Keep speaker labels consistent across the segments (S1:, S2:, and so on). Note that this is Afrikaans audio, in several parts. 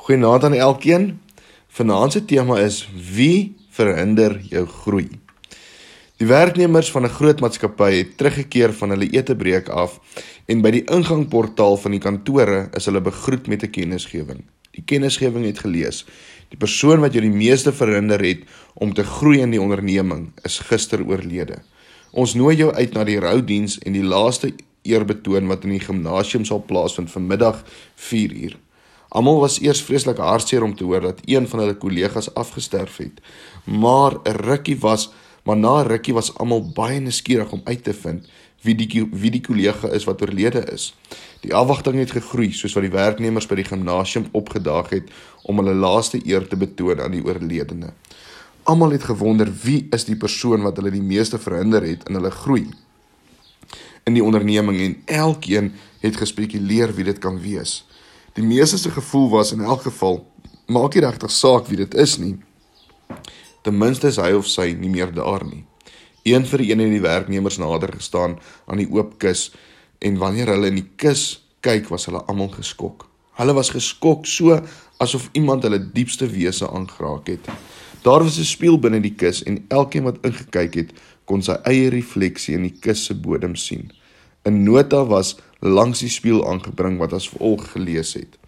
S1: Goeienaand aan elkeen. Vanaand se tema is wie verhinder jou groei. Die werknemers van 'n groot maatskappy het teruggekeer van hulle etebreek af en by die ingangportaal van die kantore is hulle begroet met 'n kennisgewing. Die kennisgewing het gelees: Die persoon wat jou die meeste verhinder het om te groei in die onderneming is gister oorlede. Ons nooi jou uit na die roudiens en die laaste eerbetoon wat in die gimnasium sal plaasvind vanmiddag 4uur. Almal was eers vreeslik hartseer om te hoor dat een van hulle kollegas afgesterf het. Maar 'n rukkie was, maar na 'n rukkie was almal baie nuuskierig om uit te vind wie die wie die kollega is wat oorlede is. Die afwagting het gegroei soos wat die werknemers by die gimnasium opgedaag het om hulle laaste eer te betoon aan die oorledene. Almal het gewonder wie is die persoon wat hulle die meeste verhinder het in hulle groei in die onderneming en elkeen het gespekuleer wie dit kan wees. Die meeste se gevoel was in elk geval maak nie regtig saak wie dit is nie. Ten minste is hy of sy nie meer daar nie. Een vir een het die werknemers nader gestaan aan die oop kus en wanneer hulle in die kus kyk was hulle almal geskok. Hulle was geskok so asof iemand hulle diepste wese aangeraak het. Daar was 'n spieël binne die kus en elkeen wat ingekyk het, kon sy eie refleksie in die kus se bodem sien. 'n Nota was langs die spieël aangebring wat as volg gelees het: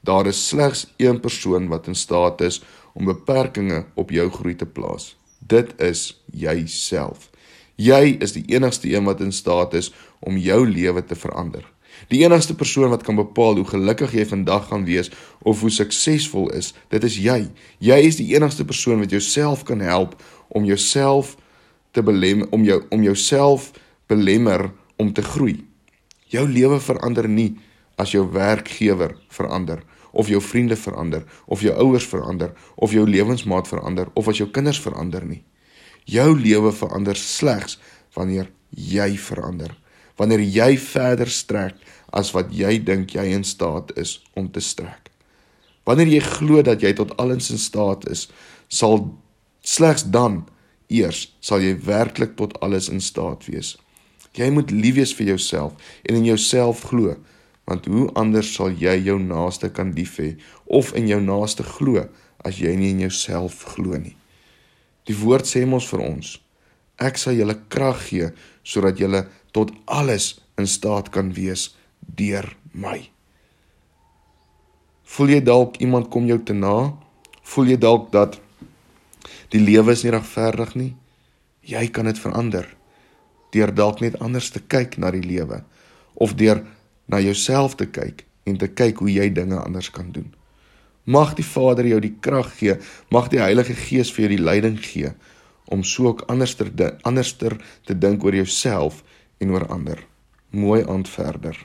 S1: Daar is slegs een persoon wat in staat is om beperkings op jou groei te plaas. Dit is jouself. Jy is die enigste een wat in staat is om jou lewe te verander. Die enigste persoon wat kan bepaal hoe gelukkig jy vandag gaan wees of hoe suksesvol is, dit is jy. Jy is die enigste persoon wat jouself kan help om jouself te belem om jou om jouself belemmer om te groei. Jou lewe verander nie as jou werkgewer verander of jou vriende verander of jou ouers verander of jou lewensmaat verander of as jou kinders verander nie. Jou lewe verander slegs wanneer jy verander. Wanneer jy verder strek as wat jy dink jy in staat is om te strek. Wanneer jy glo dat jy tot alles in staat is, sal slegs dan eers sal jy werklik tot alles in staat wees. Jy moet lief wees vir jouself en in jouself glo, want hoe anders sal jy jou naaste kan lief hê of in jou naaste glo as jy nie in jouself glo nie. Die woord sê mos vir ons: Ek sal julle krag gee sodat julle tot alles in staat kan wees deur my. Voel jy dalk iemand kom jou te na? Voel jy dalk dat die lewe is nie regverdig nie? Jy kan dit verander deur dalk net anders te kyk na die lewe of deur na jouself te kyk en te kyk hoe jy dinge anders kan doen. Mag die Vader jou die krag gee, mag die Heilige Gees vir jou die leiding gee om so ook anderster anderster te dink oor jouself en oor ander. Mooi aand verder.